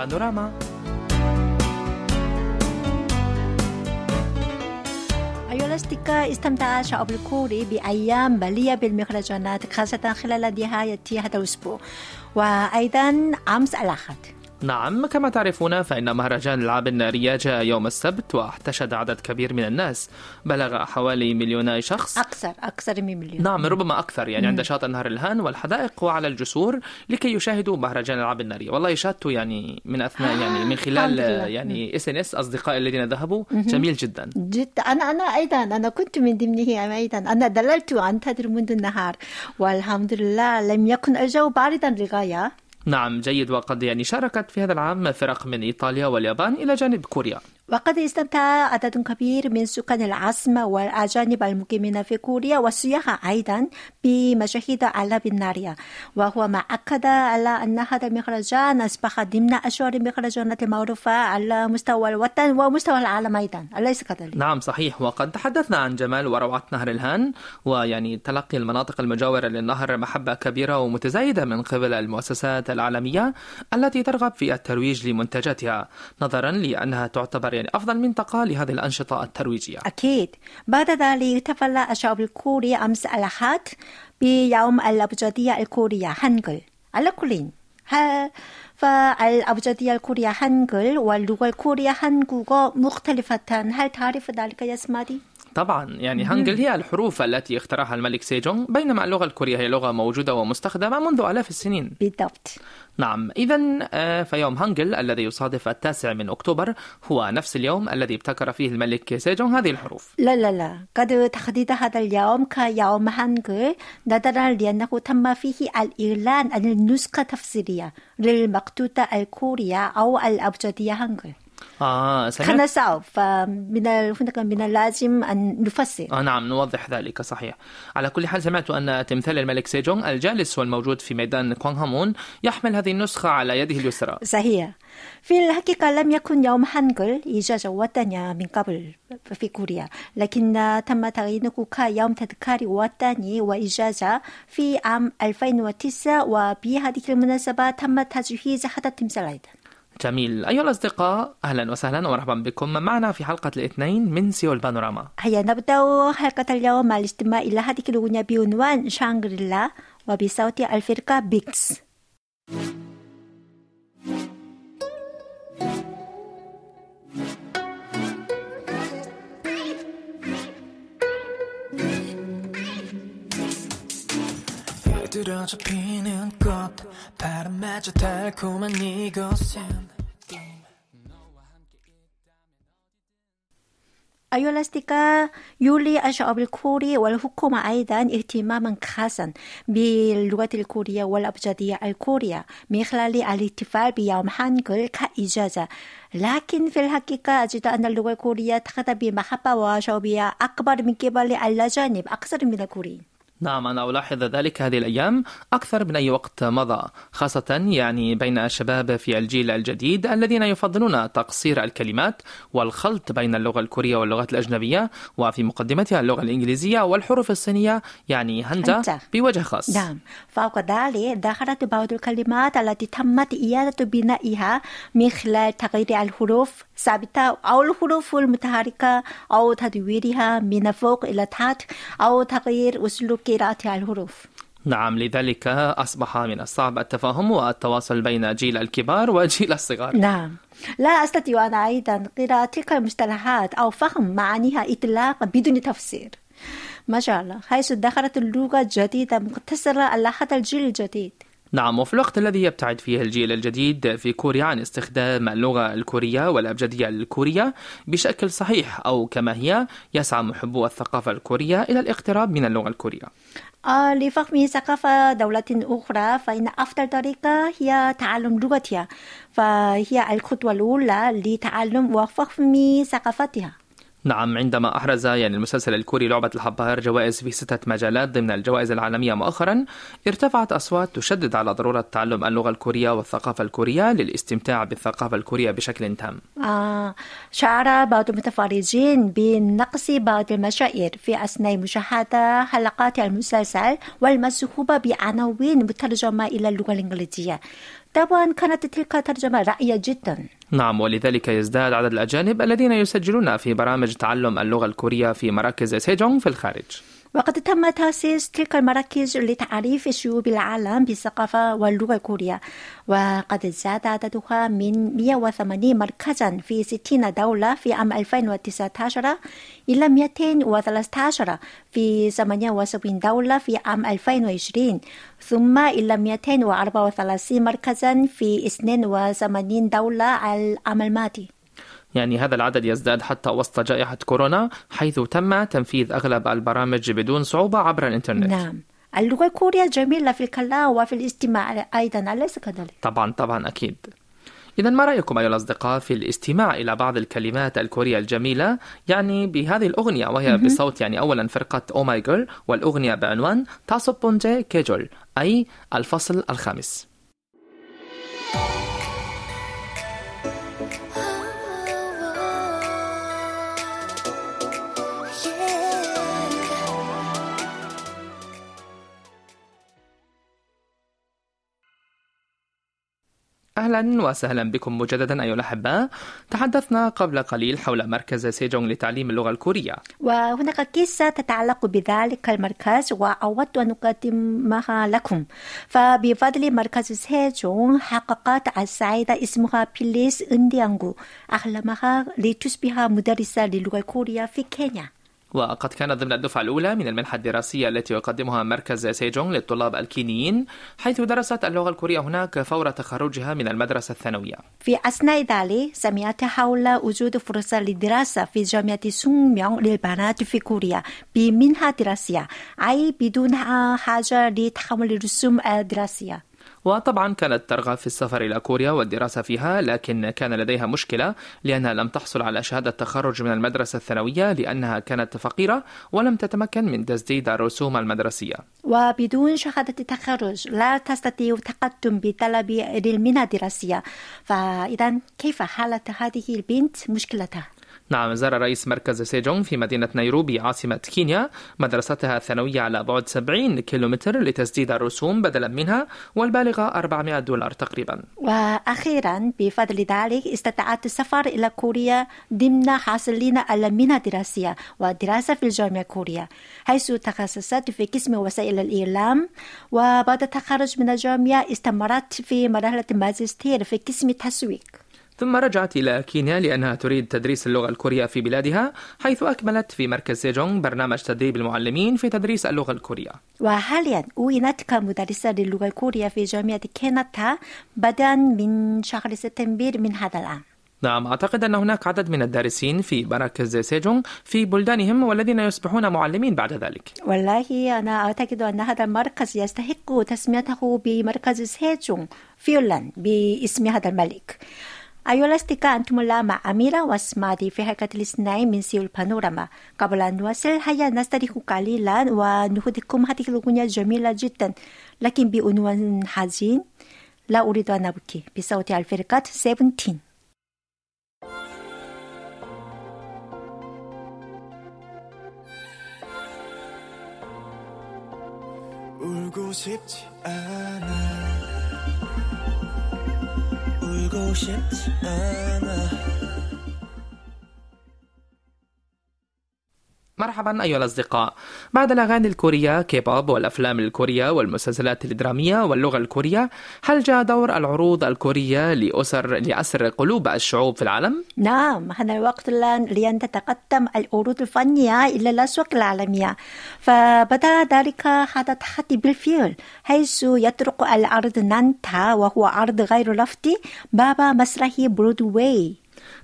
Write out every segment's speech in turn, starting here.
بانوراما أيها الأصدقاء استمتع شعب الكوري بأيام مليئة بالمهرجانات خاصة خلال نهاية هذا الأسبوع. وأيضا أمس الأحد. نعم كما تعرفون فإن مهرجان الألعاب النارية جاء يوم السبت واحتشد عدد كبير من الناس. بلغ حوالي مليوني شخص. أكثر أكثر من مليون. نعم ربما أكثر يعني عند شاطئ نهر الهان والحدائق وعلى الجسور لكي يشاهدوا مهرجان الألعاب النارية. والله شاهدت يعني من أثناء يعني من خلال الحمد لله. يعني SNS أصدقائي الذين ذهبوا. جميل جدا. جدا. أنا أنا أيضا أنا كنت من ضمنه أيضا. أنا ظللت أنتظر منذ النهار. والحمد لله لم يكن الجو باردا للغاية نعم جيد وقد يعني شاركت في هذا العام فرق من إيطاليا واليابان إلى جانب كوريا. وقد استمتع عدد كبير من سكان العاصمة والأجانب المقيمين في كوريا والسياح أيضا بمشاهد ألعاب النارية. وهو ما أكد على أن هذا المهرجان أصبح ضمن أشهر المهرجانات المعروفة على مستوى الوطن ومستوى العالم أيضا. أليس كذلك؟ نعم صحيح. وقد تحدثنا عن جمال وروعة نهر الهان ويعني تلقي المناطق المجاورة للنهر محبة كبيرة ومتزايدة من قبل المؤسسات العالمية التي ترغب في الترويج لمنتجاتها نظرا لأنها تعتبر يعني أفضل منطقة لهذه الأنشطة الترويجية أكيد بعد ذلك احتفل الشعب الكوري أمس الأحد بيوم الأبجدية الكورية هانجل على كل ها- فالأبجدية الكورية هانجل واللغة الكورية 한국어 مختلفتان هل تعرف ذلك يا اسمادي؟ طبعا. يعني هانجل هي الحروف التي اخترعها الملك سيجونغ. بينما اللغة الكورية هي لغة موجودة ومستخدمة منذ آلاف السنين. بالضبط. نعم. إذا فيوم هانجل الذي يصادف التاسع من أكتوبر هو نفس اليوم الذي ابتكر فيه الملك سيجونغ هذه الحروف. لا لا لا. قد تحديد هذا اليوم كيوم هانجل نظرا لأنه تم فيه الإعلان عن النسخة التفسيرية للمخطوطة الكورية أو الأبجدية هانجل آه سمعت؟ كان صعب فمن هناك من اللازم أن نفسر. آه نعم نوضح ذلك صحيح. على كل حال سمعت أن تمثال الملك سيجونغ الجالس والموجود في ميدان كوانغهوامون يحمل هذه النسخة على يده اليسرى. صحيح. في الحقيقة لم يكن يوم هانجل إجازة وطنية من قبل في كوريا لكن تم تغييره كيوم تذكار وطني وإجازة في عام 2009 وبهذه المناسبة تم تجهيز هذا التمثال أيضا. جميل. أيها الأصدقاء أهلا وسهلا ومرحبا بكم معنا في حلقة الاثنين من سيول بانوراما. هيا نبدأ حلقة اليوم مع الاستماع إلى هذه الأغنية بعنوان شانغريلا وبصوت الفرقة بيكس. 들어져 피는 꽃 바람마저 달콤한 이곳엔 أيها الأصدقاء يولي الشعب الكوري والحكومة أيضا اهتماما خاصا باللغة الكورية والأبجدية الكورية من خلال الاحتفال بيوم هانجل كإجازة لكن في الحقيقة أجد أن اللغة الكورية تحظى بمحبة وشعبية أكبر من قبل الأجانب أكثر من الكوريين نعم أنا ألاحظ ذلك هذه الأيام أكثر من أي وقت مضى خاصة يعني بين الشباب في الجيل الجديد الذين يفضلون تقصير الكلمات والخلط بين اللغة الكورية واللغات الأجنبية وفي مقدمتها اللغة الإنجليزية والحروف الصينية يعني هنجا. بوجه خاص نعم فوق ذلك ظهرت بعض الكلمات التي تمت إعادة بنائها من خلال تغيير الحروف ثابتة أو الحروف المتحركة أو تدويرها من فوق إلى تحت أو تغيير أسلوب قراءة الحروف نعم لذلك أصبح من الصعب التفاهم والتواصل بين جيل الكبار وجيل الصغار. نعم. لا أستطيع أنا أيضا قراءة تلك المصطلحات أو فهم معانيها إطلاقا بدون تفسير. ما شاء الله. حيث دخلت اللغة الجديدة مقتصرة على هذا الجيل الجديد. نعم وفي الوقت الذي يبتعد فيه الجيل الجديد في كوريا عن استخدام اللغة الكورية والأبجدية الكورية بشكل صحيح أو كما هي يسعى محبو الثقافة الكورية إلى الاقتراب من اللغة الكورية. آه لفهم ثقافة دولة أخرى فإن أفضل طريقة هي تعلم لغتها فهي الخطوة الأولى لتعلم وفهم ثقافتها. نعم عندما أحرز يعني المسلسل الكوري لعبة الحبار جوائز في ستة مجالات ضمن الجوائز العالمية مؤخرا ارتفعت أصوات تشدد على ضرورة تعلم اللغة الكورية والثقافة الكورية للاستمتاع بالثقافة الكورية بشكل تام. آه شعر بعض المتفرجين بنقص بعض المشاعر في أثناء مشاهدة حلقات المسلسل والمصحوبة بعناوين مترجمة إلى اللغة الإنجليزية. طبعا كانت تلك الترجمة رائعة جدا. نعم ولذلك يزداد عدد الأجانب الذين يسجلون في برامج تعلم اللغة الكورية في مراكز سيجونغ في الخارج. وقد تم تأسيس تلك المراكز لتعريف شعوب العالم بالثقافة واللغة الكورية وقد زاد عددها من 180 مركزا في 60 دولة في عام 2019 إلى 213 في 78 دولة في عام 2020 ثم إلى 234 مركزا في 82 دولة العام الماضي. يعني هذا العدد يزداد حتى وسط جائحة كورونا حيث تم تنفيذ أغلب البرامج بدون صعوبة عبر الإنترنت. نعم. اللغة الكورية جميلة في الكلام وفي الاستماع أيضا أليس كذلك؟ طبعا طبعا أكيد. إذا ما رأيكم أيها الأصدقاء في الاستماع إلى بعض الكلمات الكورية الجميلة؟ يعني بهذه الأغنية وهي بصوت يعني أولا فرقة Oh My Girl والأغنية بعنوان 다섯 번째 계절 أي الفصل الخامس. أهلا وسهلا بكم مجددا أيها الأحباء تحدثنا قبل قليل حول مركز سيجونغ لتعليم اللغة الكورية. وهناك قصة تتعلق بذلك المركز وأود أن أقدمها لكم. فبفضل مركز سيجونغ حققت السعيدة اسمها بيليس إنديانغو أحلامها لتصبح مدرسة للغة الكورية في كينيا. وقد كان ضمن الدفعة الأولى من المنحة الدراسية التي يقدمها مركز سيجونغ للطلاب الكينيين حيث درست اللغة الكورية هناك فور تخرجها من المدرسة الثانوية. في أثناء ذلك سمعت حول وجود فرصة للدراسة في جامعة سوكميونغ للبنات في كوريا بمنحة دراسية أي بدون حاجة لتحمل الرسوم الدراسية. وطبعا كانت ترغب في السفر إلى كوريا والدراسة فيها لكن كان لديها مشكلة لأنها لم تحصل على شهادة تخرج من المدرسة الثانوية لأنها كانت فقيرة ولم تتمكن من تسديد الرسوم المدرسية وبدون شهادة تخرج لا تستطيع التقدم بطلب المنحة الدراسية فإذا كيف حالت هذه البنت مشكلتها؟ نعم زار رئيس مركز سيجونغ في مدينة نيروبي عاصمة كينيا مدرستها الثانوية على بعد 70 كيلومتر لتسديد الرسوم بدلا منها والبالغة 400 دولار تقريبا. وأخيرا بفضل ذلك استطاعت السفر إلى كوريا ضمن حاصلين على منحة دراسية والدراسة في الجامعة الكورية حيث تخصصت في قسم وسائل الإعلام وبعد التخرج من الجامعة استمرت في مرحلة الماجستير في قسم التسويق ثم رجعت إلى كينيا لأنها تريد تدريس اللغة الكورية في بلادها حيث أكملت في مركز سيجونغ برنامج تدريب المعلمين في تدريس اللغة الكورية. وحاليا عينت كمدرسة للغة الكورية في جامعة كينياتا بدءا من شهر سبتمبر من هذا العام. نعم أعتقد أن هناك عدد من الدارسين في مراكز سيجونغ في بلدانهم والذين يصبحون معلمين بعد ذلك. والله أنا أعتقد أن هذا المركز يستحق تسميته بمركز سيجونغ فيولان باسم هذا الملك. أيها الأصدقاء أنتم الآن مع أميرة واسمادي في حلقة الاثنين من سيول بانوراما قبل أن نواصل هيا نستريح قليلا ونهديكم هذه الأغنية الجميلة جدا لكن بعنوان حزين لا أريد أن أبكي بصوت الفرقة 17 울고 싶지 않아 울고 싶지 않아 مرحبا أيها الأصدقاء. بعد الأغاني الكورية كيبوب والأفلام الكورية والمسلسلات الدرامية واللغة الكورية هل جاء دور العروض الكورية لأسر لأسر قلوب الشعوب في العالم؟ نعم هذا الوقت الآن لأن تتقدم العروض الفنية إلى الأسواق العالمية. فبدأ ذلك هذا التحدي بالفعل حيث يطرق العرض نانتا وهو عرض غير لفظي باب مسرح برودواي.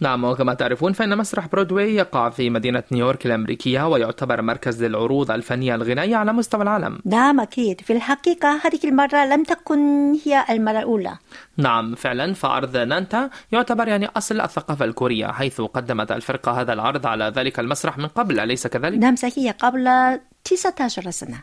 نعم وكما تعرفون فإن مسرح برودواي يقع في مدينة نيويورك الأمريكية ويعتبر مركز للعروض الفنية الغنائية على مستوى العالم. نعم أكيد. في الحقيقة هذه المرة لم تكن هي المرة الأولى. نعم فعلا. فعرض نانتا يعتبر يعني أصل الثقافة الكورية حيث قدمت الفرقة هذا العرض على ذلك المسرح من قبل أليس كذلك؟ نعم صحيح. قبل 19 سنة.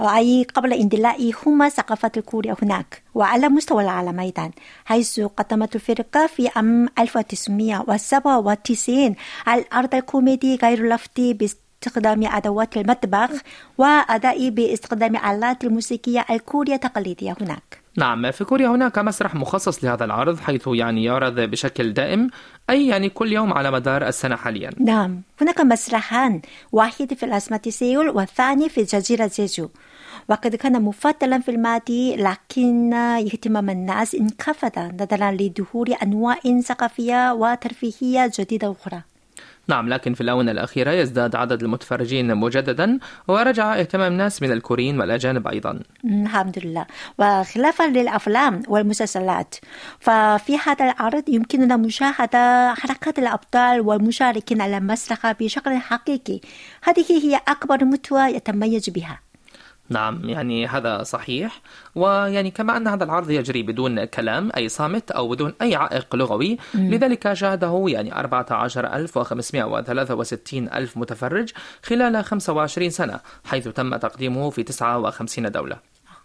أي قبل اندلاع هما ثقافة الكورية هناك وعلى مستوى العالم أيضا حيث قدمت الفرقة في عام 1997 العرض الكوميدي غير لفتي باستخدام أدوات المطبخ وأداء باستخدام آلات الموسيقية الكورية التقليدية هناك. نعم في كوريا هناك مسرح مخصص لهذا العرض حيث يعني يعرض بشكل دائم أي يعني كل يوم على مدار السنة حاليا. نعم هناك مسرحان واحد في العاصمة سيول والثاني في جزيرة جيجو. وقد كان مفضلا في الماضي لكن اهتمام الناس انخفض نظرا لظهور أنواع ثقافية وترفيهية جديدة أخرى. نعم لكن في الآونة الأخيرة يزداد عدد المتفرجين مجددا ورجع إهتمام الناس من الكوريين والأجانب أيضا. الحمد لله. وخلافا للأفلام والمسلسلات ففي هذا العرض يمكننا مشاهدة حركات الأبطال والمشاركين على المسرح بشكل حقيقي. هذه هي أكبر متوى يتميز بها. نعم يعني هذا صحيح. ويعني كما أن هذا العرض يجري بدون كلام أي صامت أو بدون أي عائق لغوي. لذلك شاهده يعني 14563 ألف متفرج خلال 25 سنة حيث تم تقديمه في 59 دولة.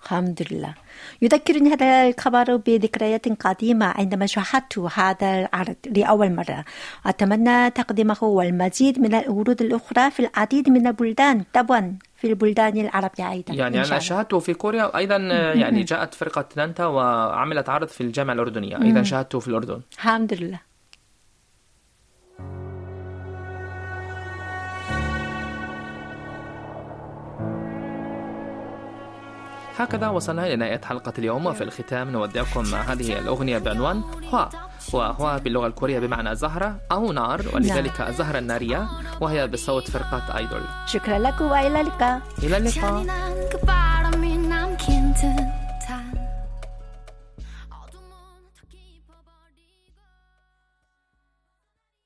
الحمد لله. يذكرني هذا الخبر بذكريات قديمة عندما شاهدت هذا العرض لأول مرة. أتمنى تقديمه والمزيد من العروض الأخرى في العديد من البلدان. طبعا في البلدان العربية أيضا يعني أنا. شاهدته في كوريا وأيضا يعني جاءت فرقة نانتا وعملت عرض في الجامعة الأردنية أيضا شاهدته في الأردن. الحمد لله. هكذا وصلنا إلى نهاية حلقة اليوم وفي الختام نودعكم مع هذه الأغنية بعنوان هوا. وهوا باللغة الكورية بمعنى زهرة أو نار ولذلك الزهرة النارية وهي بصوت فرقة آيدول شكرا لكم وإلى اللقاء. إلى اللقاء.